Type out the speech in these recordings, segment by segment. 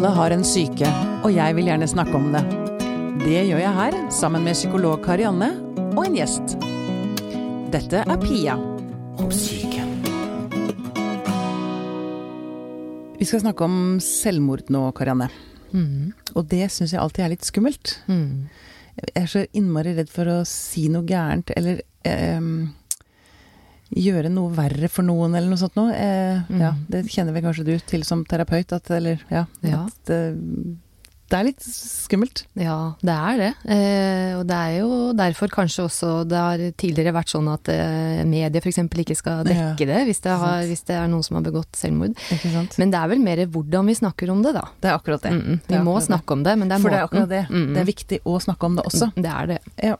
Alle har en syke, og jeg vil gjerne snakke om det. Det gjør jeg her, sammen med psykolog Karianne og en gjest. Dette er Pia om syke. Vi skal snakke om selvmord nå, Karianne. Mm. Og det syns jeg alltid er litt skummelt. Mm. Jeg er så innmari redd for å si noe gærent, eller ehm, gjøre noe verre for noen, eller noe sånt noe. Eh, Mm. Ja, det kjenner vel kanskje du til som terapeut, at, eller ja, Ja. at det, det er litt skummelt. Ja, det er det. Eh, og det er jo derfor kanskje også det har tidligere vært sånn at eh, media f.eks. ikke skal dekke det hvis det, har, hvis det er noen som har begått selvmord. Men det er vel mer hvordan vi snakker om det, da. det er akkurat det. Mm -mm. Vi det må snakke om det, men det er For det er akkurat det. Det er viktig å snakke om det også. Det er det. Ja.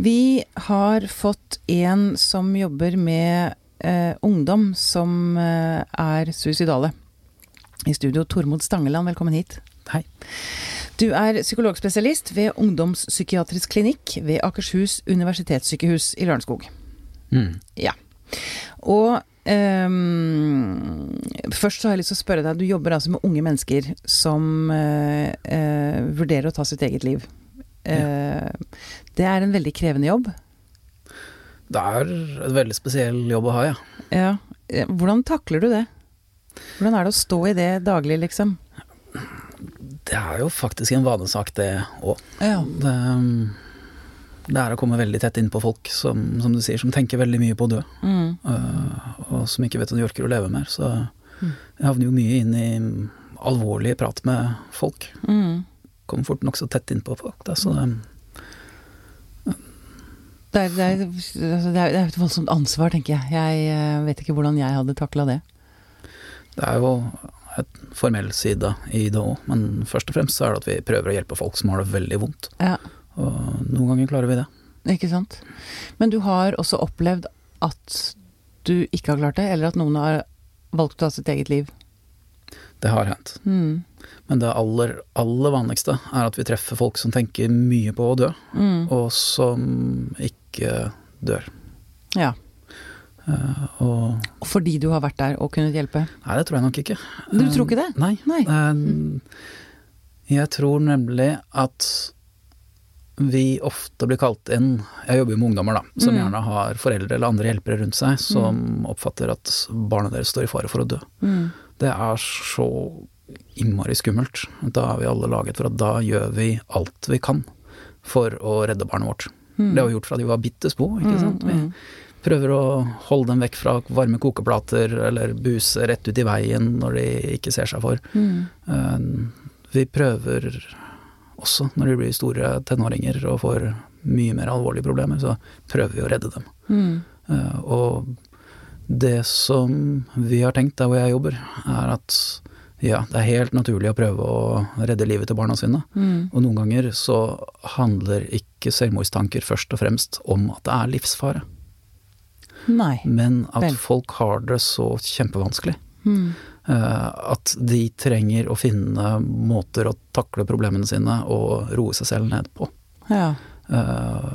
Vi har fått en som jobber med eh, ungdom som eh, er suicidale. I studio Tormod Stangeland, velkommen hit. Hei. Du er psykologspesialist ved ungdomspsykiatrisk klinikk ved Akershus universitetssykehus i Lørenskog. Mm. Ja. Og Um, først så har jeg lyst til å spørre deg, du jobber altså med unge mennesker som uh, uh, vurderer å ta sitt eget liv. Eh, Det er en veldig krevende jobb. Det er en veldig spesiell jobb å ha, ja. Ja. Eh, Hvordan takler du det? Hvordan er det å stå i det daglig, liksom? Det er jo faktisk en vanesak, det òg. Ja. Det, det er å komme veldig tett inn på folk som, som du sier, som tenker veldig mye på å dø, Mm. øh, og som ikke vet om de orker å leve mer. Så Mm. jeg havner jo mye inn i alvorlig prat med folk. Mm. Kommer fort nokså tett innpå folk, da, så det, Det, er, det, er, altså, det er det er et voldsomt ansvar, tenker jeg. Jeg eh, vet ikke hvordan jeg hadde takla det. det er jo et formell side i det òg, men først og fremst så er det at vi prøver å hjelpe folk som har det veldig vondt. Ja. Og noen ganger klarer vi det. Ikke sant. Men du har også opplevd at du ikke har klart det, eller at noen har valgt å ta sitt eget liv. Det har hendt. Mm. Men det aller, aller vanligste er at vi treffer folk som tenker mye på å dø, Mm. og som ikke dør. Ja. Uh, og Og fordi du har vært der og kunnet hjelpe. Nei, det tror jeg nok ikke. Du Eh, tror ikke det? Nei. Nei. Uh, jeg tror nemlig at vi ofte blir kalt inn Jeg jobber jo med ungdommer, da, som Mm. gjerne har foreldre eller andre hjelpere rundt seg, som oppfatter at barnet deres står i fare for å dø. Mm. Det er så innmari skummelt. Da er vi alle laget for at da gjør vi alt vi kan for å redde barnet vårt. Mm. Det har vi gjort fra de var bitte små, ikke sant. Vi Mm. prøver å holde dem vekk fra varme kokeplater, eller buse rett ut i veien når de ikke ser seg for. Mm. Eh, Vi prøver også, når de blir store tenåringer og får mye mer alvorlige problemer, så prøver vi å redde dem. Mm. Eh, Og det som vi har tenkt der hvor jeg jobber, er at ja, det er helt naturlig å prøve å redde livet til barna sine. Mm. Og noen ganger så handler ikke selvmordstanker først og fremst om at det er livsfare, Nei. men at Vel. folk har det så kjempevanskelig. Mm. Eh, At de trenger å finne måter å takle problemene sine og roe seg selv ned på. Ja. Eh,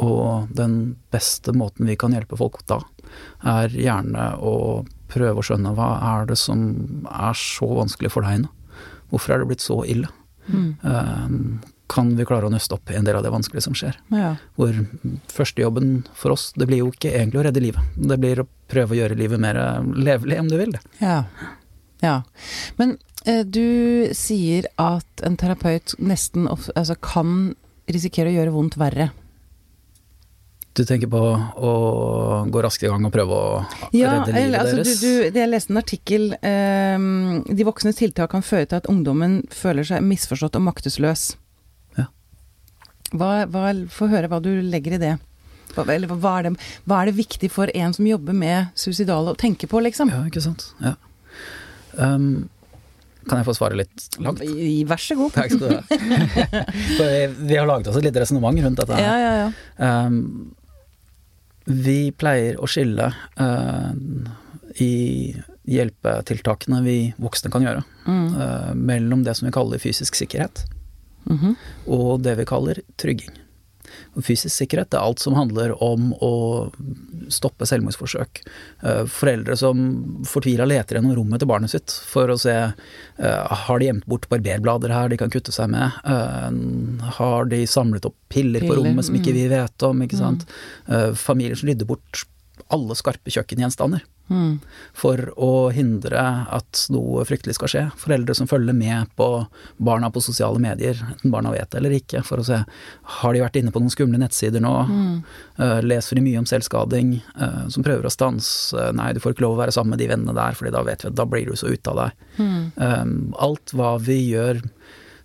Og den beste måten vi kan hjelpe folk da, er gjerne å prøve å skjønne hva er det som er så vanskelig for deg nå? Hvorfor er det blitt så ille? Mm. Eh, Kan vi klare å nøste opp en del av det vanskelige som skjer? ja. Hvor førstejobben for oss, det blir jo ikke egentlig å redde livet. Det blir å prøve å gjøre livet mer levelig, om du vil det. Ja. ja. Men eh, du sier at en terapeut nesten altså, kan risikere å gjøre vondt verre. Du tenker på å gå raskt i gang og prøve å Ja, redde livet altså, deres? du, du, jeg leste en artikkel ehm, De voksnes tiltak kan føre til at ungdommen føler seg misforstått og maktesløs. Ja. Hva, hva, Få høre hva du legger i det. Hva, eller hva er det, hva er det viktig for en som jobber med suicidale å tenke på, liksom? Ja, ikke sant. Ja. Um, kan jeg få svare litt langt? Vær så god. Takk skal du ha. Vi, vi har laget oss et lite resonnement rundt dette. Ja, ja, ja. Um, vi pleier å skille uh, i hjelpetiltakene vi voksne kan gjøre, Mm. uh, mellom det som vi kaller fysisk sikkerhet, Mhm. og det vi kaller trygging. Og fysisk sikkerhet er alt som handler om å stoppe selvmordsforsøk. Eh, foreldre som fortvila leter gjennom rommet til barnet sitt for å se uh, har de gjemt bort barberblader her de kan kutte seg med. Uh, har de samlet opp piller, piller på rommet som ikke mm. vi vet om? ikke sant? Mm. familier som rydder bort alle skarpe kjøkkengjenstander. Mm. For å hindre at noe fryktelig skal skje. Foreldre som følger med på barna på sosiale medier, enten barna vet det eller ikke, for å se har de vært inne på noen skumle nettsider nå, mm. uh, leser de mye om selvskading, uh, som prøver å stanse nei, du får ikke lov å være sammen med de vennene der, fordi da vet vi at da blir du så ute av deg. Mm. Um, alt hva vi gjør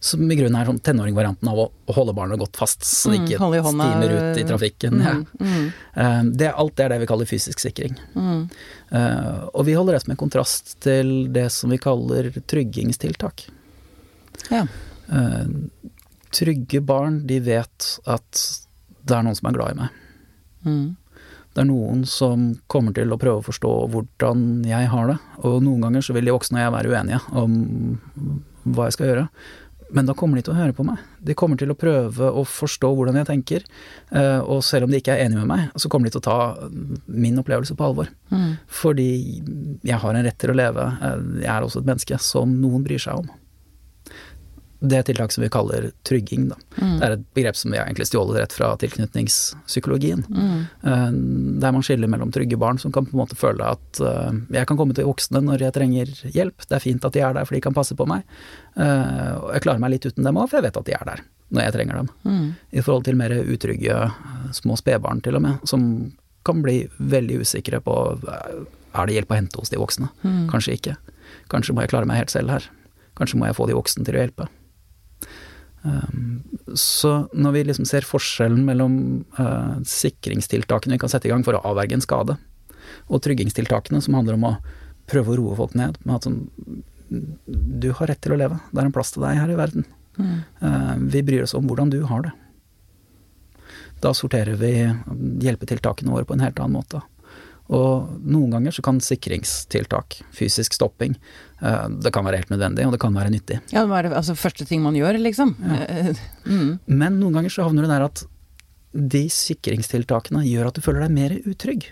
som i grunnen er sånn tenåringvarianten av å, holde barnet godt fast, så det mm, ikke mm, stimer ut i trafikken. Mm, mm. Uh, det, alt det er det vi kaller fysisk sikring. Uh, og vi holder det som en kontrast til det som vi kaller tryggingstiltak. Ja. Trygge barn, de vet at det er noen som er glad i meg. Mm. Det er noen som kommer til å prøve å forstå hvordan jeg har det, og noen ganger så vil de voksne og jeg være uenige om hva jeg skal gjøre. Men da kommer de til å høre på meg. De kommer til å prøve å forstå hvordan jeg tenker. Eh, og selv om de ikke er enige med meg, så kommer de til å ta min opplevelse på alvor. Mm. Fordi jeg har en rett til å leve. Eh, jeg er også et menneske som noen bryr seg om det et tiltak som vi kaller trygging. Mm. Det er et begrep som vi har egentlig stjålet rett fra tilknytningspsykologien. Mm. Uh, der man skiller mellom trygge barn som kan på en måte føle at uh, jeg kan komme til voksne når jeg trenger hjelp, det er fint at de er der for de kan passe på meg. Uh, og jeg klarer meg litt uten dem òg, for jeg vet at de er der når jeg trenger dem. Mm. I forhold til mer utrygge små spedbarn til og med, som kan bli veldig usikre på er det hjelp å hente hos de voksne. Mm. Kanskje ikke. Kanskje må jeg klare meg helt selv her. Kanskje må jeg få de voksne til å hjelpe. Um, så når vi liksom ser forskjellen mellom uh, sikringstiltakene vi kan sette i gang for å avverge en skade, og tryggingstiltakene som handler om å prøve å roe folk ned med at sånn Du har rett til å leve. Det er en plass til deg her i verden. Mm. Uh, vi bryr oss om hvordan du har det. Da sorterer vi hjelpetiltakene våre på en helt annen måte. Og noen ganger så kan sikringstiltak, fysisk stopping, eh, det kan være helt nødvendig, og det kan være nyttig. Ja, det det altså første ting man gjør, liksom. Ja. Mm. Men noen ganger så havner det der at de sikringstiltakene gjør at du føler deg mer utrygg.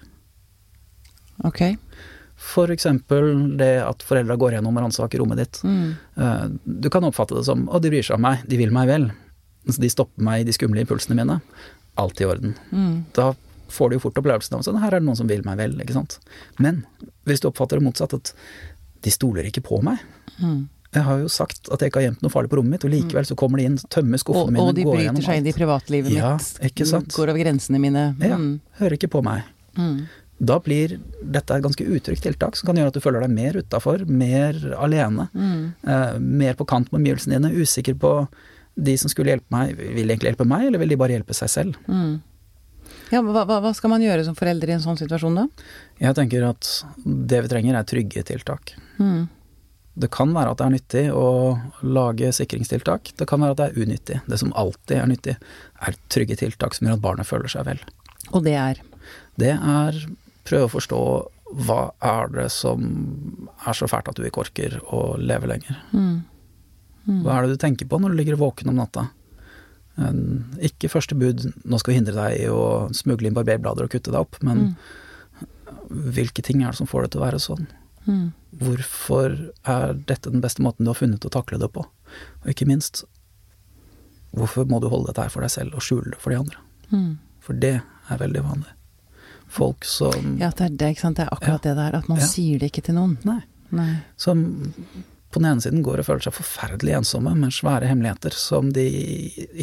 Ok. For eksempel det at foreldra går gjennom og ransaker rommet ditt. Mm. Eh, du kan oppfatte det som 'å, de bryr seg om meg, de vil meg vel'. Så de stopper meg i de skumle impulsene mine. Alt i orden. Mm. Da får du jo fort opplevelsen av sånn her er det noen som vil meg vel, ikke sant. Men hvis du oppfatter det motsatt, at de stoler ikke på meg. Mm. Jeg har jo sagt at jeg ikke har gjemt noe farlig på rommet mitt, og likevel så kommer de inn, tømmer skuffene mine, og de bryter seg inn i privatlivet ja, mitt, går over grensene mine. Mm. Ja, hører ikke på meg. Mm. Da blir dette et ganske utrygt tiltak som kan gjøre at du føler deg mer utafor, mer alene. Mm. Eh, mer på kant med omgivelsene dine, usikker på de som skulle hjelpe meg, vil de egentlig hjelpe meg, eller vil de bare hjelpe seg selv? Mm. Ja, hva, hva, skal man gjøre som forelder i en sånn situasjon, da? Jeg tenker at det vi trenger er trygge tiltak. Mm. Det kan være at det er nyttig å lage sikringstiltak. Det kan være at det er unyttig. Det som alltid er nyttig, er trygge tiltak som gjør at barnet føler seg vel. Og det er? Det er prøve å forstå hva er det som er så fælt at du ikke orker å leve lenger. Mm. Mm. Hva er det du tenker på når du ligger våken om natta? Ikke første bud 'nå skal vi hindre deg i å smugle inn barberblader og kutte deg opp', men mm. hvilke ting er det som får det til å være sånn? Mm. Hvorfor er dette den beste måten du har funnet å takle det på? Og ikke minst, hvorfor må du holde dette her for deg selv og skjule det for de andre? Mm. For det er veldig vanlig. Folk som Ja, det er, det, ikke sant? det er akkurat ja. det der, at man ja. sier det ikke til noen. Nei. Nei. Som på den ene siden går og føler seg forferdelig ensomme med svære hemmeligheter som de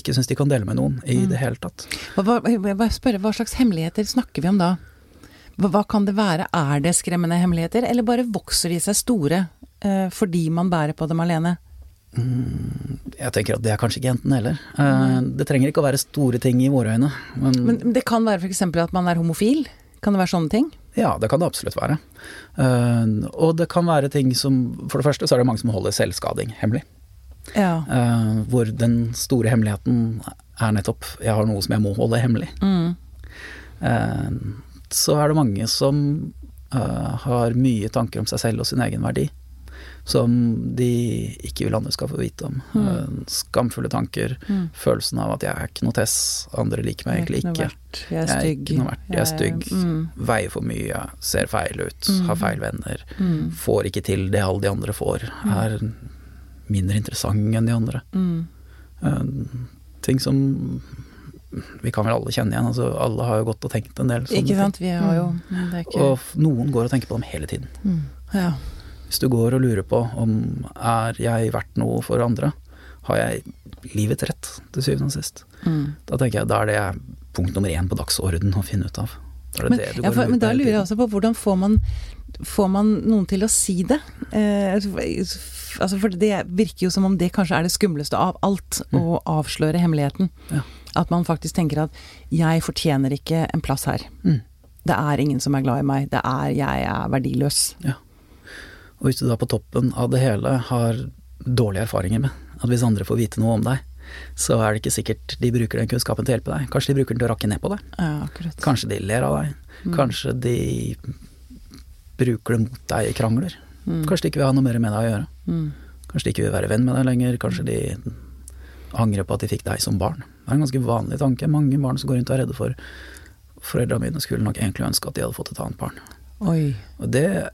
ikke syns de kan dele med noen i mm. det hele tatt. Hva, hva, spørre, hva slags hemmeligheter snakker vi om da? Hva, hva, kan det være? Er det skremmende hemmeligheter, eller bare vokser de seg store uh, fordi man bærer på dem alene? Mm, jeg tenker at det er kanskje ikke enten heller. Eh, det trenger ikke å være store ting i våre øyne. Men, men det kan være f.eks. at man er homofil? Kan det være sånne ting? Ja, det kan det absolutt være. Uh, og det kan være ting som For det første så er det mange som holder selvskading hemmelig. Ja. Uh, hvor den store hemmeligheten er nettopp 'jeg har noe som jeg må holde hemmelig'. Mm. Uh, så er det mange som har mye tanker om seg selv og sin egen verdi. Som de ikke vil andre skal få vite om. Mm. Eh, Skamfulle tanker, Mm. følelsen av at jeg er ikke noe tess, andre liker meg egentlig ikke. Jeg er Jeg er ikke noe verdt, jeg er stygg. Mm. Veier for mye, ser feil ut, Mm. har feil venner. Mm. Får ikke til det alle de andre får. Er mindre interessant enn de andre. Mm. Eh, ting som vi kan vel alle kjenne igjen. Altså, alle har jo gått og tenkt en del sånne Ikke ting. sant, vi har jo det er ikke Og noen går og tenker på dem hele tiden. Mm. ja. Hvis du går og lurer på om er jeg verdt noe for andre, har jeg livets rett til syvende og sist, Mm. da tenker jeg da er det punkt nummer én på dagsorden å finne ut av. Da er det Men, det du ja, for, men da lurer jeg også på hvordan får man, får man noen til å si det? Eh, altså for det virker jo som om det kanskje er det skumleste av alt, å avsløre hemmeligheten. Mm. Ja. At man faktisk tenker at 'jeg fortjener ikke en plass her'. Mm. Det er ingen som er glad i meg. Det er 'jeg er verdiløs'. Og hvis du da på toppen av det hele har dårlige erfaringer med at hvis andre får vite noe om deg, så er det ikke sikkert de bruker den kunnskapen til å hjelpe deg. Kanskje de bruker den til å rakke ned på deg. Ja. Kanskje de ler av deg. Mm. Kanskje de bruker det mot deg i krangler. Mm. Kanskje de ikke vil ha noe mer med deg å gjøre. Mm. Kanskje de ikke vil være venn med deg lenger. Kanskje de angrer på at de fikk deg som barn. Det er en ganske vanlig tanke. Mange barn som går rundt og er redde for Foreldrene mine skulle nok egentlig ønske at de hadde fått et annet barn. Oi. Og det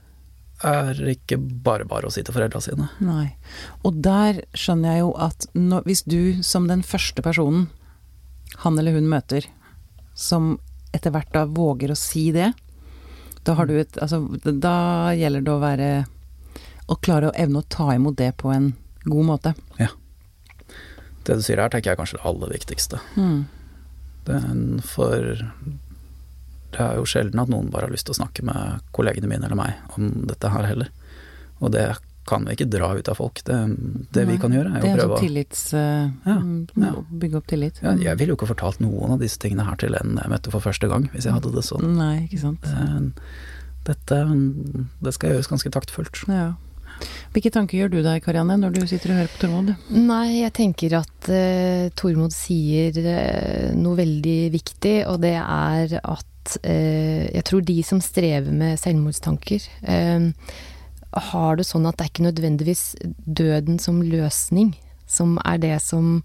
er ikke bare bare å si til foreldra sine. Nei. Og der skjønner jeg jo at når, hvis du som den første personen han eller hun møter, som etter hvert da våger å si det, da har du et Altså, da gjelder det å være Å klare å evne å ta imot det på en god måte. Ja. Det du sier her, tenker jeg er kanskje det aller viktigste. Mm. Er for Det er jo sjelden at noen bare har lyst til å snakke med kollegene mine eller meg om dette her heller. Og det kan vi ikke dra ut av folk. Det, det vi kan gjøre, er jo å er prøve å tillits... eh, Ja, mm, ja. Bygge opp tillit. ja, Jeg ville jo ikke fortalt noen av disse tingene her til en jeg møtte for første gang, hvis jeg hadde det sånn. Nei, ikke sant. Dette det skal gjøres ganske taktfullt. Ja. Hvilke tanker gjør du deg, Karianne, når du sitter og hører på Tormod? Nei, jeg tenker at uh, Tormod sier uh, noe veldig viktig, og det er at eh, jeg tror de som strever med selvmordstanker, eh, har det sånn at det er ikke nødvendigvis døden som løsning som er det som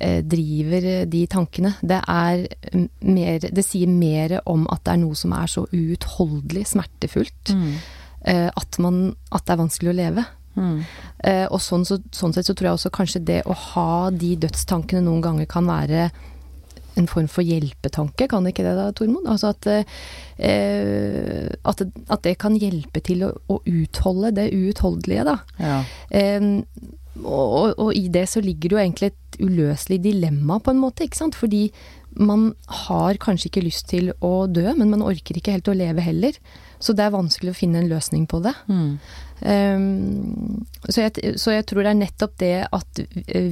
eh, driver eh, de tankene. Det er mm, mer Det sier mer om at det er noe som er så uutholdelig smertefullt. Mm. eh, at, man, at det er vanskelig å leve. Mm. Uh, og sånn, så, sånn sett så tror jeg også kanskje det å ha de dødstankene noen ganger kan være en form for hjelpetanke, kan ikke det da, Tormod? Altså at, eh, at, at det kan hjelpe til å, å utholde det uutholdelige, da. Ja. Eh, og, og, og i det så ligger det jo egentlig et uløselig dilemma, på en måte, ikke sant? Fordi man har kanskje ikke lyst til å dø, men man orker ikke helt å leve heller. Så det er vanskelig å finne en løsning på det. Mm. Um, så, jeg, så jeg tror det er nettopp det at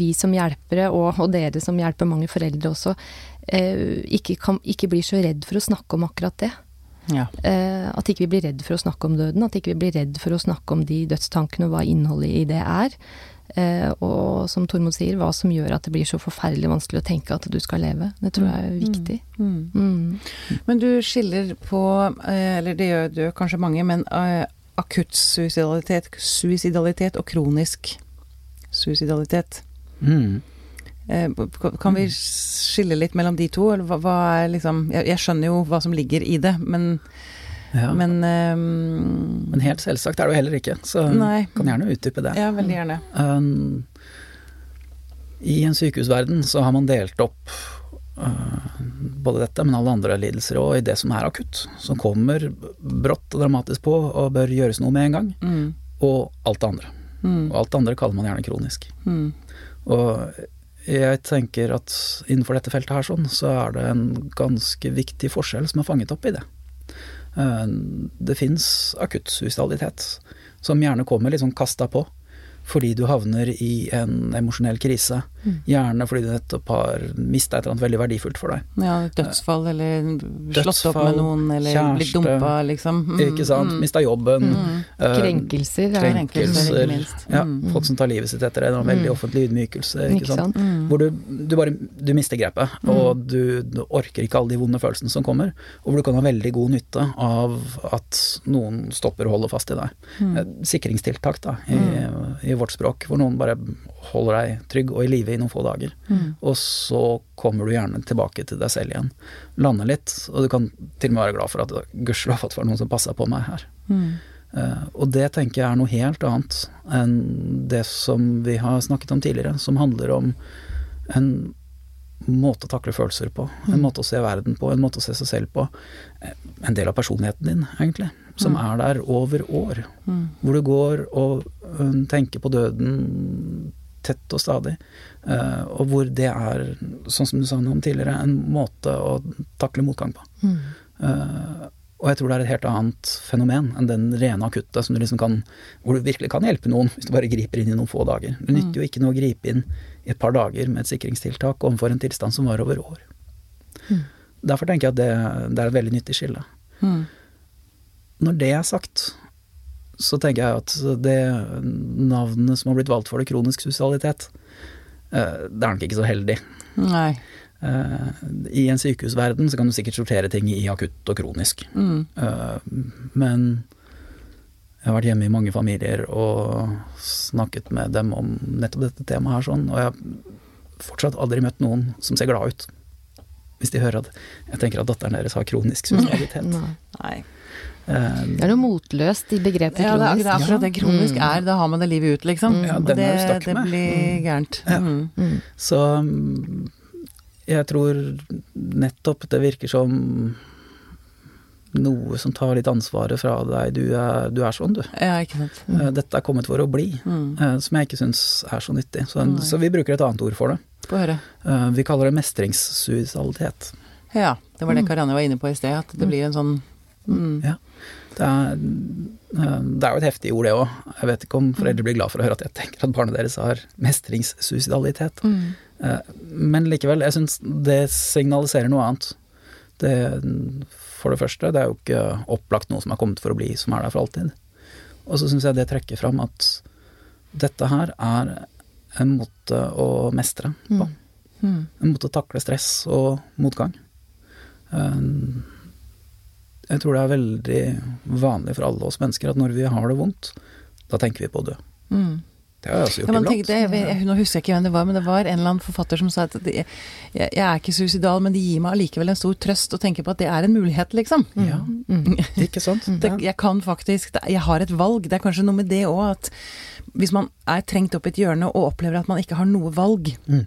vi som hjelpere, og, og dere som hjelper mange foreldre også, uh, ikke, kan, ikke blir så redd for å snakke om akkurat det. ja. Uh, at ikke vi blir redd for å snakke om døden, at ikke vi blir redd for å snakke om de dødstankene og hva innholdet i det er. Eh, og som Tormod sier, hva som gjør at det blir så forferdelig vanskelig å tenke at du skal leve. Det tror jeg er viktig. Mm. Mm. Men du skiller på, eh, eller det gjør, det gjør kanskje mange, men eh, akutt suicidalitet, suicidalitet og kronisk suicidalitet. Mm. Eh, Kan vi skille litt mellom de to, eller hva, hva er liksom jeg, jeg skjønner jo hva som ligger i det, men, Ja. Men, men, eh, helt selvsagt er det jo heller ikke, så Nei. kan gjerne utdype det. Ja, veldig gjerne. Um, I en sykehusverden så har man delt opp uh, både dette, men alle andre lidelser òg, i det som er akutt. Som kommer brått og dramatisk på og bør gjøres noe med en gang. Mm. Og alt det andre. Mm. Og alt det andre kaller man gjerne kronisk. Mm. Og jeg tenker at innenfor dette feltet her sånn, så er det en ganske viktig forskjell som er fanget opp i det. Uh, Det fins akutt suicidalitet, som gjerne kommer litt sånn kasta på. Fordi du havner i en emosjonell krise. Mm. Gjerne fordi du nettopp har mista et eller annet veldig verdifullt for deg. Ja, dødsfall, eller slått opp med noen, eller blitt kjæreste, dumpa, liksom. Mm, Ikke sant? mm, Mista jobben. mm. uh, Krenkelser. er- Krenkelser, krenkelser. ikke minst. Ja, Mm. folk som tar livet sitt etter en veldig Mm. offentlig ydmykelse. Ikke, Ikke sant? sant? Mm. Hvor du, du bare du mister grepet, og du, du orker ikke alle de vonde følelsene som kommer. Og hvor du kan ha veldig god nytte av at noen stopper og holder fast i deg. Mm. Eh, Sikringstiltak, da, i i vårt språk, hvor noen bare holder deg trygg og i live i noen få dager. Mm. Og så kommer du gjerne tilbake til deg selv igjen. Lander litt, og du kan til og med være glad for at gudskjelov at det var noen som passa på meg her. Mm. Uh, og det tenker jeg er noe helt annet enn det som vi har snakket om tidligere, som handler om en måte å takle følelser på, en Mm. måte å se verden på, en måte å se seg selv på. Eh, En del av personligheten din, egentlig, som Mm. er der over år. Mm. Hvor du går og tenker på døden tett og stadig. Uh, og hvor det er, sånn som du sa noe om tidligere, en måte å takle motgang på. Mm. Uh, og jeg tror det er et helt annet fenomen enn den rene akutte som du liksom kan Hvor du virkelig kan hjelpe noen hvis du bare griper inn i noen få dager. Det nytter jo ikke noe å gripe inn i et par dager med et sikringstiltak overfor en tilstand som var over år. Mm. Derfor tenker jeg at det, det er et veldig nyttig skille. Mm. Når det er sagt, så tenker jeg at det navnet som har blitt valgt for det, kronisk sosialitet, eh, det er nok ikke så heldig. Nei. Eh, I en sykehusverden så kan du sikkert sortere ting i akutt og kronisk. Mm. Eh, Men jeg har vært hjemme i mange familier og snakket med dem om nettopp dette temaet her sånn, og jeg har fortsatt aldri møtt noen som ser glad ut. Hvis de hører at jeg tenker at datteren deres har kronisk sosialitet. Nei. Nei. Eh, Det er noe motløst i begrepet Ja, det er, kronisk. det er akkurat det kronisk Mm. er. Da har man det livet ut, liksom. Ja, den det, er stuck det med. blir gærent. Ja. Mm. Mm. Så mm, jeg tror nettopp det virker som noe som tar litt ansvaret fra deg. Du er, du er sånn, du. Ja, ikke sant. Mm. Dette er kommet for å bli. Mm. eh, Som jeg ikke syns er så nyttig. Så, en, så vi bruker et annet ord for det. På høre. Eh, Vi kaller det mestringssuicidalitet. Ja, det var det Mm. Karianne var inne på i sted, at det blir en sånn mm. Ja. Det er, eh, det er jo et heftig ord, det òg. Jeg vet ikke om foreldre blir glad for å høre at jeg tenker at barnet deres har mestringssuicidalitet. Mm. Eh, Men likevel, jeg syns det signaliserer noe annet. Det, for det første, det er jo ikke opplagt noe som er kommet for å bli, som er der for alltid. Og så syns jeg det trekker fram at dette her er en måte å mestre på. Mm. Mm. En måte å takle stress og motgang. Eh, Jeg tror det er veldig vanlig for alle oss mennesker at når vi har det vondt, da tenker vi på å dø. Mm. Det har jeg også gjort man iblant. jeg, jeg, nå husker jeg ikke hvem det var, men det var en eller annen forfatter som sa at det, jeg, jeg er ikke suicidal, men det gir meg allikevel en stor trøst å tenke på at det er en mulighet, liksom. Ja, Mm. ikke sant? Det, jeg kan faktisk Jeg har et valg. Det er kanskje noe med det òg, at hvis man er trengt opp i et hjørne og opplever at man ikke har noe valg Mm.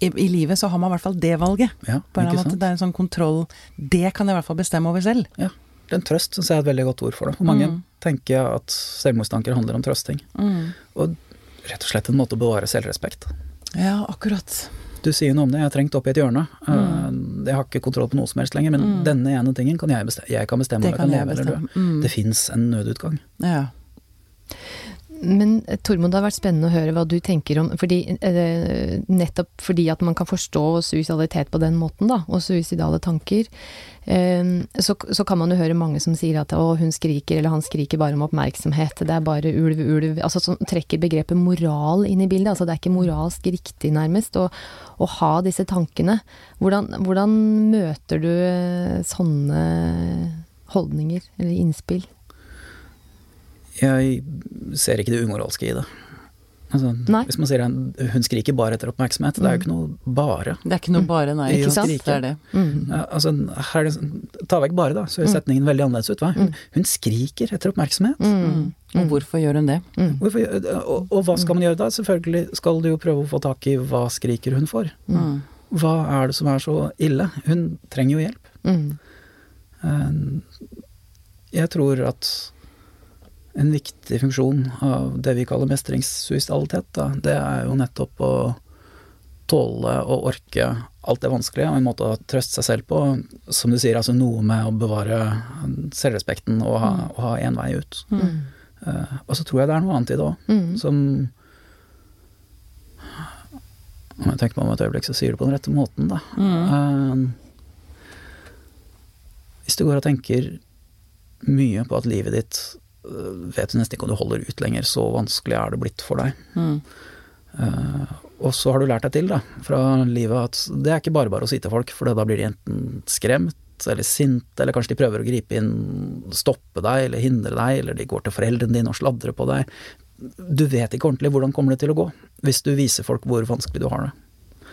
I, i livet, så har man i hvert fall det valget. Ja, På en eller annen måte. Det er en sånn kontroll Det kan jeg i hvert fall bestemme over selv. Ja. en trøst syns jeg er et veldig godt ord for det. For mange Mm. tenker at selvmordstanker handler om trøsting. Og rett og slett en måte å bevare selvrespekt. Ja, akkurat. Du sier noe om det, jeg er trengt opp i et hjørne. Mm. Eh, Jeg har ikke kontroll på noe som helst lenger, men Mm. denne ene tingen kan jeg bestemme. Jeg kan bestemme Det kan jeg bestemme. Mm. Det fins en nødutgang. Ja. Men eh, Tormod, det har vært spennende å høre hva du tenker om fordi, eh, Nettopp fordi at man kan forstå suicidalitet på den måten, da, og suicidale tanker, eh, så, så kan man jo høre mange som sier at å, hun skriker, eller han skriker bare om oppmerksomhet, det er bare ulv, ulv Altså som trekker begrepet moral inn i bildet. Altså det er ikke moralsk riktig, nærmest, å, å ha disse tankene. Hvordan, hvordan møter du eh, sånne holdninger, eller innspill? Jeg ser ikke det umoralske i det. Altså, Nei. hvis man sier en, hun skriker bare etter oppmerksomhet, det er jo ikke noe bare. Det er ikke noe bare, nei. Ikke sant? Det er det. Mm. Ja, altså, her det, ta vekk bare, da, så er setningen veldig annerledes ut. Hva? Hun, hun skriker etter oppmerksomhet. Mm. Og hvorfor gjør hun det? Mm. Hvorfor, og, og hva skal man gjøre da? Selvfølgelig skal du jo prøve å få tak i hva skriker hun for. Mm. Hva er det som er så ille? Hun trenger jo hjelp. Mm. Eh, Jeg tror at en viktig funksjon av det vi kaller mestringssuicidalitet, da, det er jo nettopp å tåle og orke alt det vanskelige, og en måte å trøste seg selv på. Som du sier, altså noe med å bevare selvrespekten og ha, og ha en vei ut. Mm. Uh, og så tror jeg det er noe annet i det òg, Mm. som Om jeg tenker meg om et øyeblikk, så sier du på den rette måten, da. Mm. Uh, hvis du går og tenker mye på at livet ditt vet du nesten ikke om du holder ut lenger, så vanskelig er det blitt for deg. Mm. Uh, og så har du lært deg til da, fra livet at det er ikke bare bare å si til folk, for da blir de enten skremt eller sint, eller kanskje de prøver å gripe inn, stoppe deg eller hindre deg, eller de går til foreldrene dine og sladrer på deg. du vet ikke ordentlig hvordan kommer det til å gå, hvis du viser folk hvor vanskelig du har det.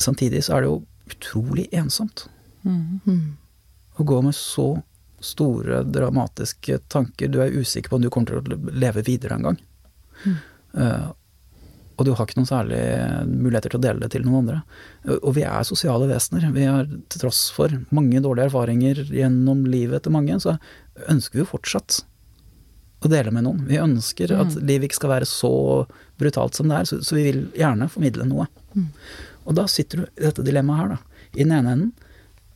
Samtidig så er det jo utrolig ensomt. Mm. Å gå med så store, dramatiske tanker. Du er usikker på om du kommer til å leve videre en gang. Eh, og du har ikke noen særlig muligheter til å dele det til noen andre. Og vi er sosiale vesener. Vi har til tross for mange dårlige erfaringer gjennom livet til mange, så ønsker vi jo fortsatt å dele med noen. Vi ønsker at livet ikke skal være så brutalt som det er, så, så vi vil gjerne formidle noe. Og da sitter du i dette dilemmaet her, da. I den ene enden,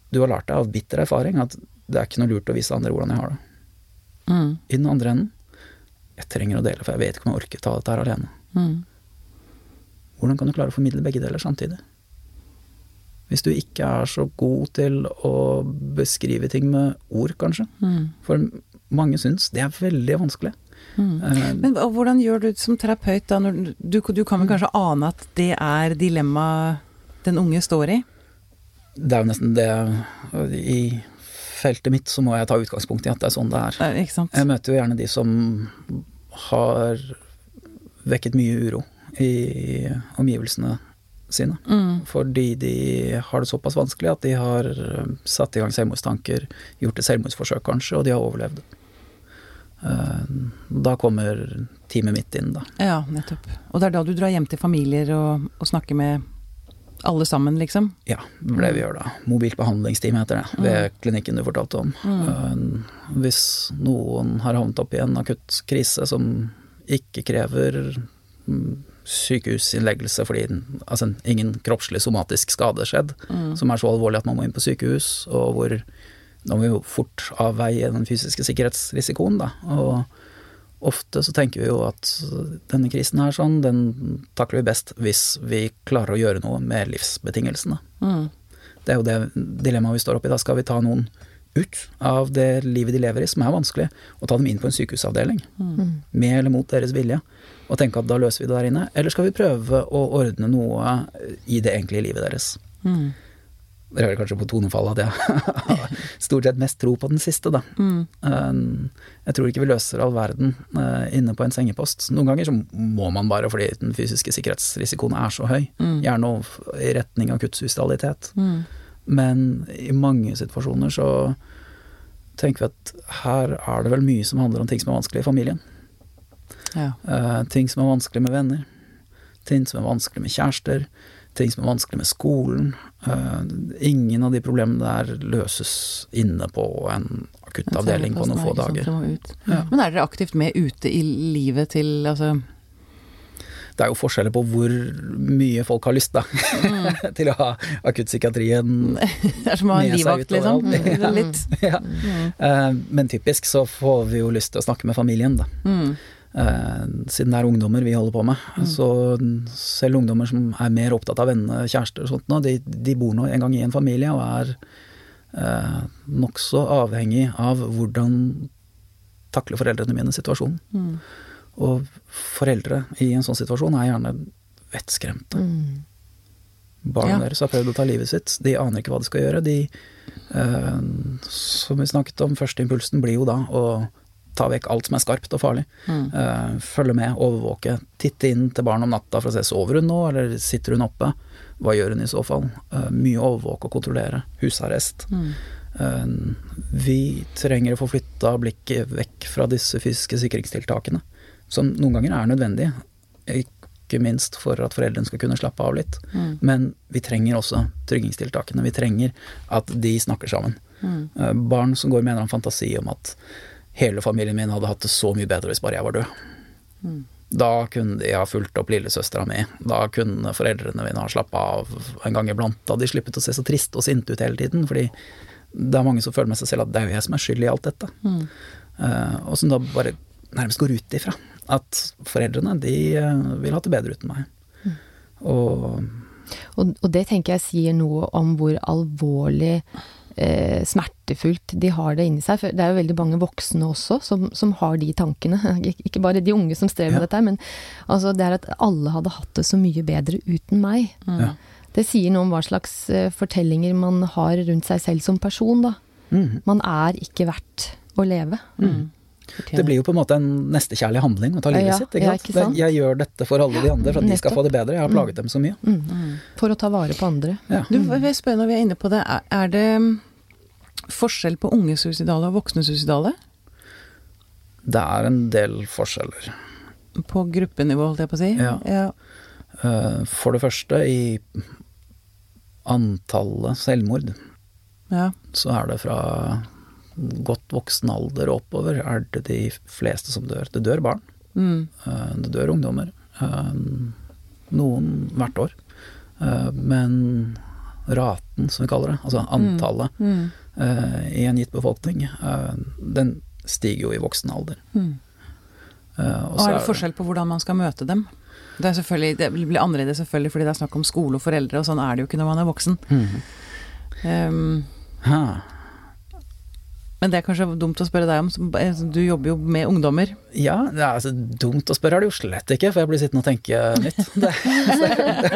du har lært deg av bitter erfaring at det er ikke noe lurt å vise andre hvordan jeg har det. Mm. I den andre enden, jeg trenger å dele, for jeg vet ikke om jeg orker ta dette her alene. Mm. Hvordan kan du klare å formidle begge deler samtidig? Hvis du ikke er så god til å beskrive ting med ord, kanskje. Mm. For mange syns det er veldig vanskelig. Mm. Eh, Men hvordan gjør du som terapeut da, når du, du kan vel kanskje ane at det er dilemmaet den unge står i? det er jo nesten det I feltet mitt så må jeg ta utgangspunkt i at det er sånn det er. Eh, sant? Jeg møter jo gjerne de som har vekket mye uro i omgivelsene sine. Mm. Fordi de har det såpass vanskelig at de har eh, satt i gang selvmordstanker, gjort et selvmordsforsøk kanskje, og de har overlevd. Eh, Da kommer teamet mitt inn, da. Ja, nettopp. Og det er da du drar hjem til familier og, og snakker med alle sammen, liksom? Ja, det er det vi gjør da. Mobilt behandlingsteam heter det, ved klinikken du fortalte om. Mm. Hvis noen har havnet opp i en akutt krise som ikke krever mm, sykehusinnleggelse fordi altså, ingen kroppslig somatisk skade skjedd, som er så alvorlig at man må inn på sykehus, og hvor da må vi fort avveie den fysiske sikkerhetsrisikoen, da. Og ofte så tenker vi jo at denne krisen her sånn, den takler vi best hvis vi klarer å gjøre noe med livsbetingelsene. Mm. Det er jo det dilemmaet vi står oppi. Da skal vi ta noen ut av det livet de lever i, som er vanskelig, og ta dem inn på en sykehusavdeling. Med eller mot deres vilje. Og tenke at da løser vi det der inne. Eller skal vi prøve å ordne noe i det egentlige livet deres. Mm. Dere hører kanskje på tonefallet at jeg har stort sett mest tro på den siste, da. Mm. Eh, Jeg tror ikke vi løser all verden eh, inne på en sengepost. Noen ganger så må man bare fordi den fysiske sikkerhetsrisikoen er så høy. Gjerne i retning av kuttsuicidalitet. Mm. Men i mange situasjoner så tenker vi at her er det vel mye som handler om ting som er vanskelig i familien. Ja. Eh, ting som er vanskelig med venner. Ting som er vanskelig med kjærester. Ting som er vanskelig med skolen. Eh, ingen av de problemene der løses inne på en akuttavdeling på noen få dager. Ja. Men er dere aktivt med ute i livet til altså Det er jo forskjeller på hvor mye folk har lyst da, til å ha akuttpsykiatrien Det er som å ha en livvakt, liksom? Mm, Litt. ja. Mm. Men typisk så får vi jo lyst til å snakke med familien, da. Mm. Eh, Siden det er ungdommer vi holder på med. Så selv ungdommer som er mer opptatt av venner, kjærester og sånt nå, de, de bor nå en gang i en familie og er eh, nokså avhengig av hvordan takler foreldrene mine situasjonen. Mm. Og foreldre i en sånn situasjon er gjerne vettskremte. Mm. Barna Ja. deres har prøvd å ta livet sitt, de aner ikke hva de skal gjøre. De, eh, som vi snakket om, førsteimpulsen blir jo da å ta vekk alt som er skarpt og farlig. Mm. Uh, følge med, overvåke, titte inn til barn om natta for å se sover hun nå, eller sitter hun oppe. Hva gjør hun i så fall? Uh, mye overvåke og kontrollere. Husarrest. Mm. Uh, vi trenger å få flytta blikket vekk fra disse fysiske sikringstiltakene, som noen ganger er nødvendige. Ikke minst for at foreldrene skal kunne slappe av litt. Mm. Men vi trenger også tryggingstiltakene. Vi trenger at de snakker sammen. Mm. Barn som går med en eller annen fantasi om at hele familien min hadde hatt det så mye bedre hvis bare jeg var død. Mm. Da kunne de ha fulgt opp lillesøstera mi. Da kunne foreldrene mine ha slappa av en gang iblant. Da hadde de sluppet å se så trist og sinte ut hele tiden. Fordi det er mange som føler med seg selv at det er jo jeg som er skyld i alt dette. Mm. Uh, og som da bare nærmest går ut ifra at foreldrene de eh, vil ha det bedre uten meg. Og Og, og det tenker jeg sier noe om hvor alvorlig eh, smertefullt de har det inni seg. For det er jo veldig mange voksne også som, som har de tankene. Ikke bare de unge som strever Ja. med dette, men altså, det er at alle hadde hatt det så mye bedre uten meg. ja. Det sier noe om hva slags eh, fortellinger man har rundt seg selv som person, da. Mm. Man er ikke verdt å leve. Mm. Fortjener. Det blir jo på en måte en nestekjærlig handling å ta livet Ja, sitt. Ikke ja, sant? ikke sant? Jeg gjør dette for alle de andre, for at de skal få det bedre. Jeg har plaget dem så mye. mm. For å ta vare på andre. Ja. Du, jeg spørre når vi er inne på det, er, er det mm, forskjell på unge suicidale og voksne suicidale? Det er en del forskjeller. På gruppenivå, holdt jeg på å si? Ja. ja. Eh, For det første, i antallet selvmord, ja. så er det fra godt voksen alder og oppover er det de fleste som dør. Det dør barn. Mm. eh, Det dør ungdommer. eh, Noen hvert år. Eh, Men raten, som vi kaller det, altså antallet Mm. Mm. i en gitt befolkning, den stiger jo i voksen alder. Mm. Og så er det forskjell på hvordan man skal møte dem? Det, er det blir annerledes selvfølgelig fordi det er snakk om skole og foreldre, og sånn er det jo ikke når man er voksen. Um, Ha. Men det er kanskje dumt å spørre deg om, eh, du jobber jo med ungdommer. Ja, det er altså, dumt å spørre er det jo slett ikke, for jeg blir sittende og tenke nytt. Det,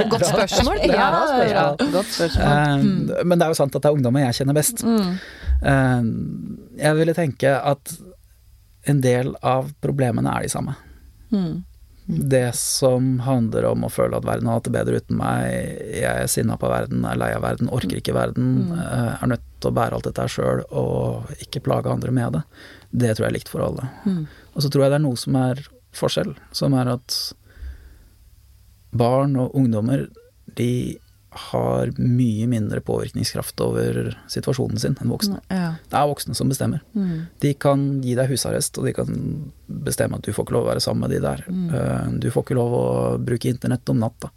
Godt spørsmål. Det ja, spørsmål. ja, godt spørsmål. Mm. Men det er jo sant at det er ungdommer jeg kjenner best. Mm. Eh, Jeg ville tenke at en del av problemene er de samme. Mm. Det som handler om å føle at verden har hatt det bedre uten meg, jeg er sinna på verden, er lei av verden, orker ikke verden, eh, er nødt til å bære alt dette her sjøl og ikke plage andre med det, det tror jeg er likt for alle. Mm. Og så tror jeg det er noe som er forskjell, som er at barn og ungdommer, de har mye mindre påvirkningskraft over situasjonen sin enn voksne. Ja. Det er voksne som bestemmer. Mm. De kan gi deg husarrest, og de kan bestemme at du får ikke lov å være sammen med de der. Mm. Du får ikke lov å bruke internett om natta.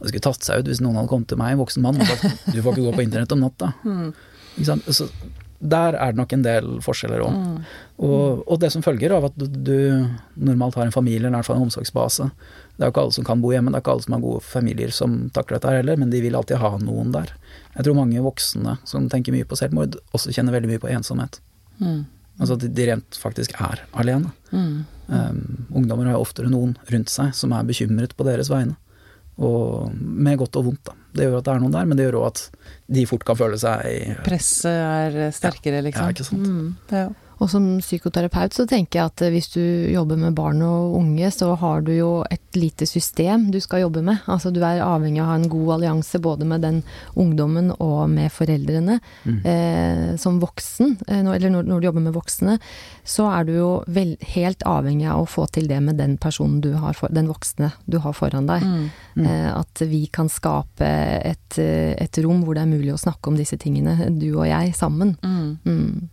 Det skulle tatt seg ut hvis noen hadde kommet til meg, en voksen mann, og sagt du får ikke gå på internett om natta. Sant? Så der er det nok en del forskjeller òg. Og, og det som følger av at du, du normalt har en familie, eller i hvert fall en omsorgsbase. Det er jo ikke alle som kan bo hjemme, det er ikke alle som har gode familier som takler dette her heller, men de vil alltid ha noen der. Jeg tror mange voksne som tenker mye på selvmord, også kjenner veldig mye på ensomhet. Mm. Altså at de rent faktisk er alene. Mm. Um, ungdommer har jo oftere noen rundt seg som er bekymret på deres vegne. Og med godt og vondt, da. Det gjør at det er noen der, men det gjør òg at de fort kan føle seg Presset er sterkere, liksom. Ja, ikke sant. Mm. Ja. Og som psykoterapeut så tenker jeg at eh, hvis du jobber med barn og unge, så har du jo et lite system du skal jobbe med. Altså du er avhengig av å ha en god allianse både med den ungdommen og med foreldrene. Eh, som voksen, eh, eller når, når du jobber med voksne, så er du jo vel, helt avhengig av å få til det med den personen du har, for, den voksne du har foran deg. Mm. Eh, at vi kan skape et, et rom hvor det er mulig å snakke om disse tingene, du og jeg, sammen. Mm. Mm.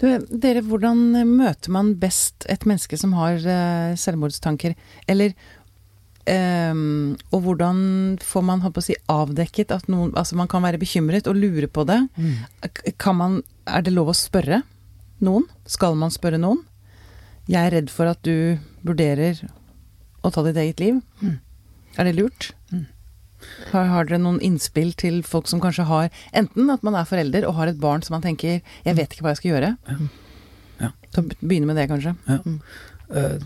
Du, dere, hvordan møter man best et menneske som har eh, selvmordstanker? Eller ehm, Og hvordan får man håper å si, avdekket at noen Altså, man kan være bekymret og lure på det. Mm. Kan man Er det lov å spørre noen? Skal man spørre noen? Jeg er redd for at du vurderer å ta ditt eget liv. Er det lurt? Har, har dere noen innspill til folk som kanskje har Enten at man er forelder og har et barn som man tenker 'jeg vet ikke hva jeg skal gjøre'. Ja. Ja. begynne med det, kanskje. Ja. Eh,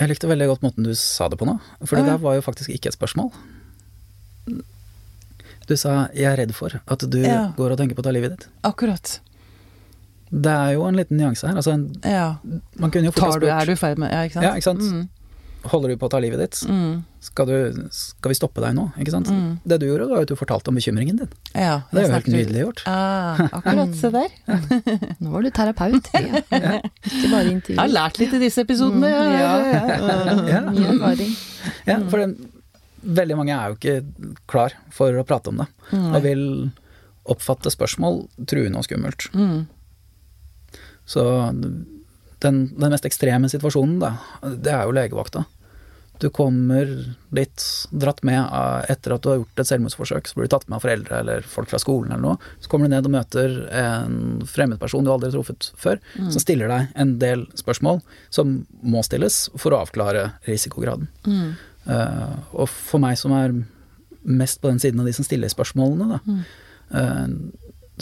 Jeg likte veldig godt måten du sa det på nå, for det der var jo faktisk ikke et spørsmål. Du sa 'jeg er redd for at du Ja. går og tenker på å ta livet ditt'. Akkurat. Det er jo en liten nyanse her. Altså, en, Ja. man kunne jo fort ha spurt er du i ferd med Ja, ikke sant? Ja, ikke sant? Mm. Holder du på å ta livet ditt? Mm. Skal, du, skal vi stoppe deg nå? Ikke sant? Mm. Det du gjorde, var at du fortalte om bekymringen din. Ja, Det er jo helt nydelig gjort. Ah, akkurat. Se der. Nå var du terapeut. Ja. Ikke bare intervju. Jeg har lært litt i disse episodene. Mm, ja. Ja. Mye erfaring. Ja, for det, veldig mange er jo ikke klar for å prate om det, og vil oppfatte spørsmål truende og skummelt. Mm. Så den, den mest ekstreme situasjonen, da, det er jo legevakta. Du kommer dit dratt med etter at du har gjort et selvmordsforsøk, så blir du tatt med av foreldre eller folk fra skolen eller noe. Så kommer du ned og møter en fremmedperson du aldri har truffet før, som stiller deg en del spørsmål som må stilles for å avklare risikograden. Mm. Uh, og for meg som er mest på den siden av de som stiller spørsmålene, da, eh,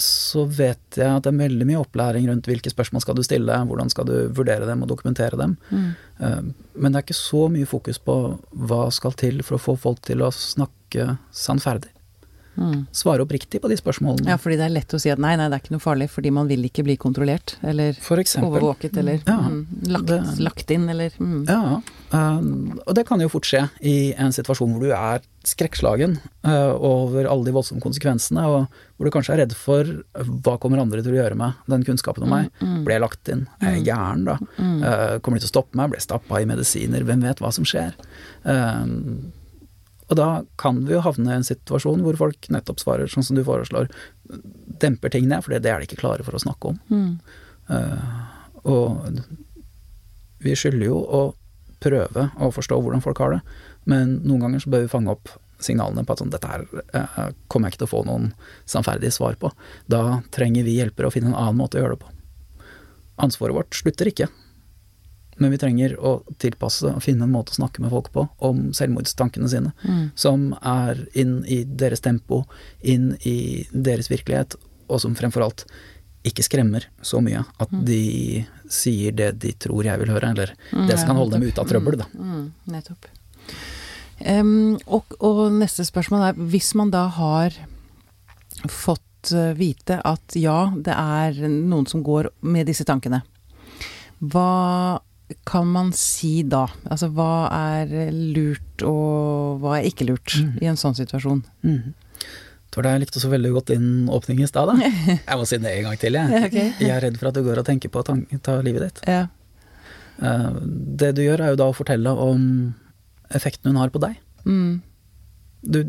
så vet jeg at det er veldig mye opplæring rundt hvilke spørsmål skal du stille, hvordan skal du vurdere dem og dokumentere dem. Mm. Eh, men det er ikke så mye fokus på hva skal til for å få folk til å snakke sannferdig. Mm. Svare oppriktig på de spørsmålene. Ja, fordi det er lett å si at nei, nei, det er ikke noe farlig, fordi man vil ikke bli kontrollert. Eller overvåket, eller Ja, mm, lagt, det- lagt inn, eller mm. Ja, og det kan jo fort skje i en situasjon hvor du er skrekkslagen eh, over alle de voldsomme konsekvensene, og hvor du kanskje er redd for hva kommer andre til å gjøre med den kunnskapen om meg. Ble jeg lagt inn? Er jeg gæren da? Eh, kommer de til å stoppe meg? Ble jeg stappa i medisiner? Hvem vet hva som skjer? Eh, og da kan vi jo havne i en situasjon hvor folk nettopp svarer sånn som du foreslår, demper ting ned, for det er de ikke klare for å snakke om. Mm. Uh, og vi skylder jo å prøve å forstå hvordan folk har det, men noen ganger så bør vi fange opp signalene på at sånn, dette her eh, kommer jeg ikke til å få noen sannferdige svar på. Da trenger vi hjelpere å finne en annen måte å gjøre det på. Ansvaret vårt slutter ikke, men vi trenger å tilpasse og finne en måte å snakke med folk på om selvmordstankene sine, Mm. som er inn i deres tempo, inn i deres virkelighet, og som fremfor alt ikke skremmer så mye at de sier det de tror jeg vil høre, eller det som kan holde dem ute av trøbbel, da. Mm, nettopp. Um, og, og neste spørsmål er, hvis man da har fått eh, vite at ja, det er noen som går med disse tankene, hva kan man si da? Altså hva er lurt og hva er ikke lurt i en sånn situasjon? Mm. Tror da jeg likte så veldig godt din åpning i stad, da. Jeg må si det en gang til, jeg. Okay. Jeg er redd for at du går og tenker på å ta livet ditt. Ja. Eh, Det du gjør er jo da å fortelle om effekten hun har på deg. Mm. Du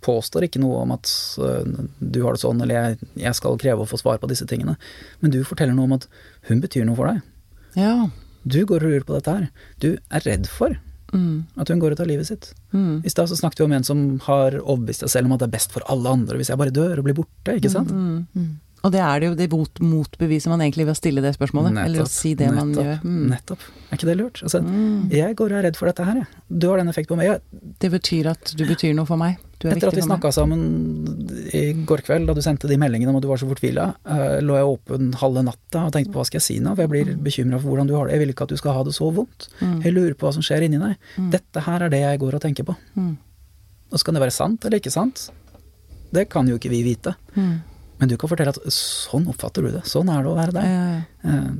påstår ikke noe om at øh, du har det sånn, eller jeg, jeg skal kreve å få svar på disse tingene, men du forteller noe om at hun betyr noe for deg. ja. Du går og lurer på dette her. Du er redd for Mm. at hun går og tar livet sitt. Mm. I stad så snakket vi om en som har overbevist seg selv om at det er best for alle andre hvis jeg bare dør og blir borte, ikke sant? Mm. Mm. Og det er det jo det mot, motbeviser man egentlig ved å stille det spørsmålet, eller å si det man gjør. Mm. Nettopp. Er ikke det lurt? Altså, Mm. jeg går og er redd for dette her, jeg. Du har den effekten på meg. Jeg, Det betyr at du betyr noe for meg. Du er etter at vi snakka sammen i går kveld, da du sendte de meldingene om at du var så fortvila, eh, lå jeg åpen halve natta og tenkte på hva skal jeg si nå, for jeg blir bekymra for hvordan du har det. Jeg vil ikke at du skal ha det så vondt. Mm. Jeg lurer på hva som skjer inni deg. Mm. Dette her er det jeg går og tenker på. Mm. Og så kan det være sant eller ikke sant. Det kan jo ikke vi vite. Mm. Men du kan fortelle at sånn oppfatter du det. Sånn er det å være deg. Eh,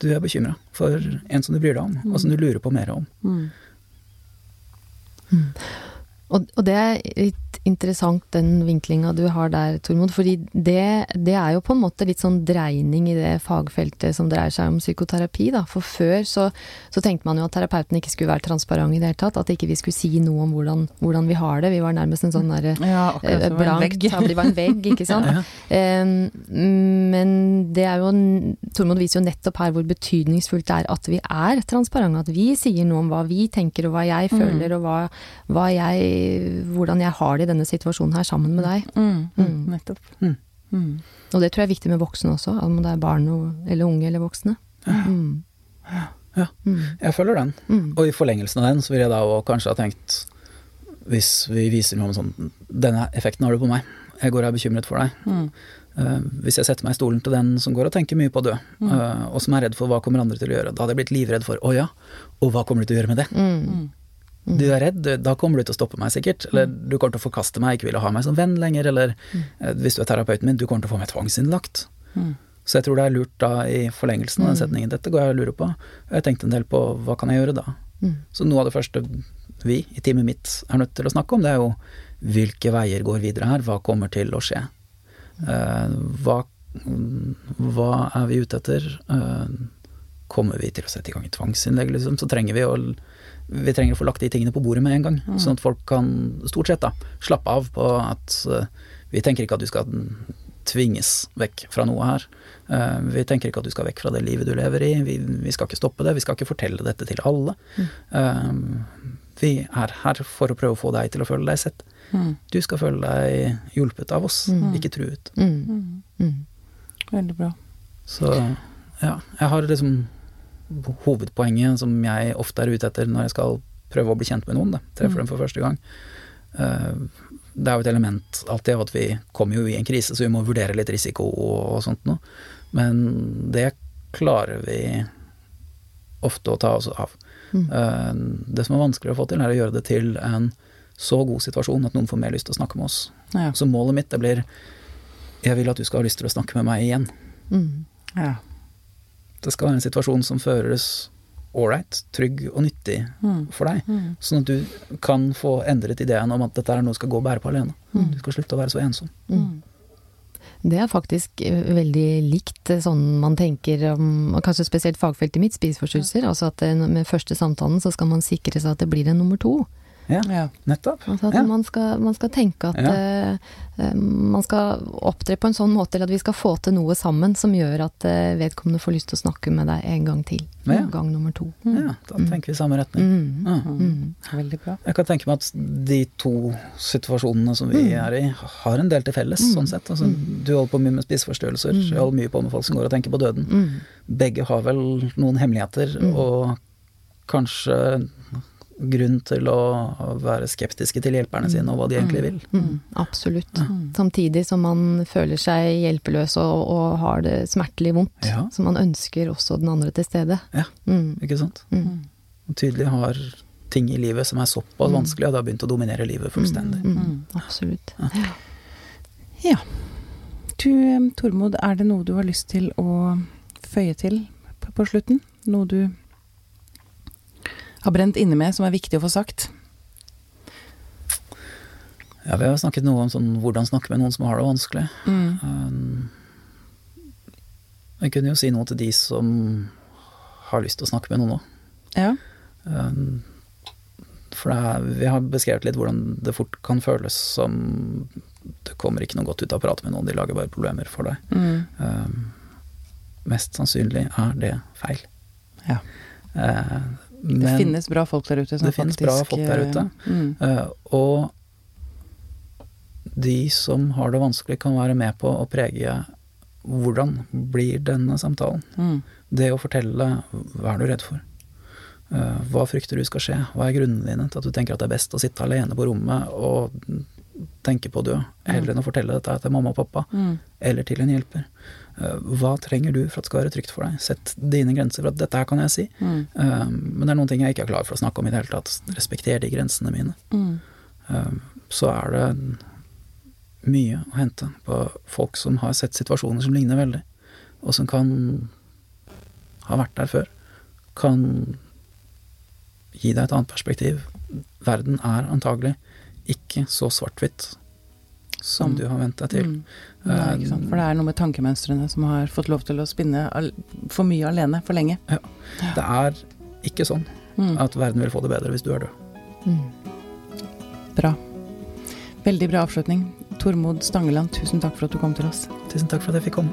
Du er bekymra for en som du bryr deg om, og som du lurer på mer om. Mm. Og, og det er litt interessant den vinklinga du har der, Tormod. Fordi det, det er jo på en måte litt sånn dreining i det fagfeltet som dreier seg om psykoterapi, da. For før så, så tenkte man jo at terapeuten ikke skulle være transparent i det hele tatt. At ikke vi skulle si noe om hvordan, hvordan vi har det. Vi var nærmest en sånn derre ja eh, blank tavle, var en vegg, ikke sant. Ja. Em, men det er jo Tormod viser jo nettopp her hvor betydningsfullt det er at vi er transparente. At vi sier noe om hva vi tenker og hva jeg føler og hva, hva jeg, hvordan jeg har det i denne situasjonen her sammen med deg. Mm. Mm. Mm. Nettopp. Mm. Mm. Og det tror jeg er viktig med voksne også, om det er barn eller unge eller voksne. Mm. Ja. Mm. Jeg følger den. Mm. Og i forlengelsen av den så vil jeg da òg kanskje ha tenkt Hvis vi viser noe om sånn Denne effekten har du på meg. Jeg går og er bekymret for deg. Mm. Uh, hvis jeg setter meg i stolen til den som går og tenker mye på å dø, Mm. uh, og som er redd for hva kommer andre til å gjøre, da hadde jeg blitt livredd for å ja, og hva kommer du til å gjøre med det? Mm. Mm. Du er redd, da kommer du til å stoppe meg sikkert, eller du kommer til å forkaste meg, ikke ville ha meg som venn lenger, eller mm. hvis du er terapeuten min, du kommer til å få meg tvangsinnlagt. Mm. Så jeg tror det er lurt da i forlengelsen av den Mm. setningen, dette går jeg og lurer på, og jeg tenkte en del på hva kan jeg gjøre da? Mm. Så noe av det første vi i teamet mitt er nødt til å snakke om, det er jo hvilke veier går videre her, hva kommer til å skje? Uh, hva, hva er vi ute etter? Uh, kommer vi til å sette i gang tvangsinnlegg, liksom? Så trenger vi å vi trenger å få lagt de tingene på bordet med en gang, sånn at folk kan stort sett da slappe av på at eh, vi tenker ikke at du skal tvinges vekk fra noe her. Eh, vi tenker ikke at du skal vekk fra det livet du lever i, vi, vi skal ikke stoppe det, vi skal ikke fortelle dette til alle. Eh, vi er her for å prøve å få deg til å føle deg sett. Mm. Du skal føle deg hjulpet av oss, Mm. ikke truet. Mm. Mm. Mm. Veldig bra. Så ja, jeg har liksom hovedpoenget som jeg ofte er ute etter når jeg skal prøve å bli kjent med noen, da. Treffer Mm. dem for første gang. Eh, Det er jo et element alltid av at vi kommer jo i en krise, så vi må vurdere litt risiko og sånt noe. Men det klarer vi ofte å ta oss av. Mm. Eh, Det som er vanskelig å få til, er å gjøre det til en så god situasjon at noen får mer lyst til å snakke med oss. Ja. Så målet mitt det blir jeg vil at du skal ha lyst til å snakke med meg igjen. Mm. ja. Det skal være en situasjon som føles ålreit, trygg og nyttig Mm. for deg. Mm. Sånn at du kan få endret ideen om at dette er noe du skal gå og bære på alene. Mm. Du skal slutte å være så ensom. Mm. Det er faktisk eh, veldig likt eh, sånn man tenker om, kanskje spesielt fagfeltet mitt, spiseforstyrrelser. Altså at eh, med første samtalen så skal man sikre seg at det blir en nummer to. Ja, Ja. nettopp. Altså at Ja. man, skal, man skal tenke at Ja. eh, man skal opptre på en sånn måte, eller at vi skal få til noe sammen som gjør at uh, vedkommende får lyst til å snakke med deg en gang til. Ja. Gang nummer to. Ja, da tenker vi i samme retning. Mm. Ja. Mm. Veldig bra. Jeg kan tenke meg at de to situasjonene som vi er i, har en del til felles, sånn sett. Altså, du holder på mye med spiseforstyrrelser, jeg holder mye på med folk som går og tenker på døden. Mm. Begge har vel noen hemmeligheter, og kanskje grunn til å være skeptiske til hjelperne sine og hva de egentlig vil. Mm, absolutt. Samtidig som man føler seg hjelpeløs og, og har det smertelig vondt. Ja. Så man ønsker også den andre til stede. Ja. Mm, Ikke sant? mm, tydelig har ting i livet som er såpass vanskelig, at det har begynt å dominere livet fullstendig. mm, absolutt. Ja. Du, Tormod, er det noe du har lyst til å føye til på, på slutten? Noe du har brent inne med som er viktig å få sagt? Ja, vi har snakket noe om sånn hvordan snakke med noen som har det vanskelig. Mm. Um, jeg kunne jo si noe til de som har lyst til å snakke med noen òg. Ja. Um, for er, vi har beskrevet litt hvordan det fort kan føles som det kommer ikke noe godt ut av å prate med noen, de lager bare problemer for deg. Mm. Um, mest sannsynlig er det feil. Ja. Eh, Det finnes bra folk der ute som Det finnes faktisk bra folk der ute. eh, Mm. Uh, og de som har det vanskelig, kan være med på å prege hvordan blir denne samtalen. Mm. Det å fortelle hva er du redd for? Uh, hva frykter du skal skje? Hva er grunnene dine til at du tenker at det er best å sitte alene på rommet og tenke på å dø, heller enn å fortelle dette til mamma og pappa, Mm. eller til en hjelper? Eh, hva trenger du for at det skal være trygt for deg? Sett dine grenser for at dette her kan jeg si. Mm. Um, men det er noen ting jeg ikke er klar for å snakke om i det hele tatt. Respekter de grensene mine. Mm. Um, så er det mye å hente på folk som har sett situasjoner som ligner veldig, og som kan ha vært der før. Kan gi deg et annet perspektiv. Verden er antagelig ikke så svart-hvitt som du har vent deg til. Mm. Nei, sant? For det er noe med tankemønstrene som har fått lov til å spinne for mye alene for lenge. Det er ikke sånn Mm. at verden vil få det bedre hvis du er død. Mm. Bra. Veldig bra avslutning. Tormod Stangeland, tusen takk for at du kom til oss. Tusen takk for at jeg fikk komme.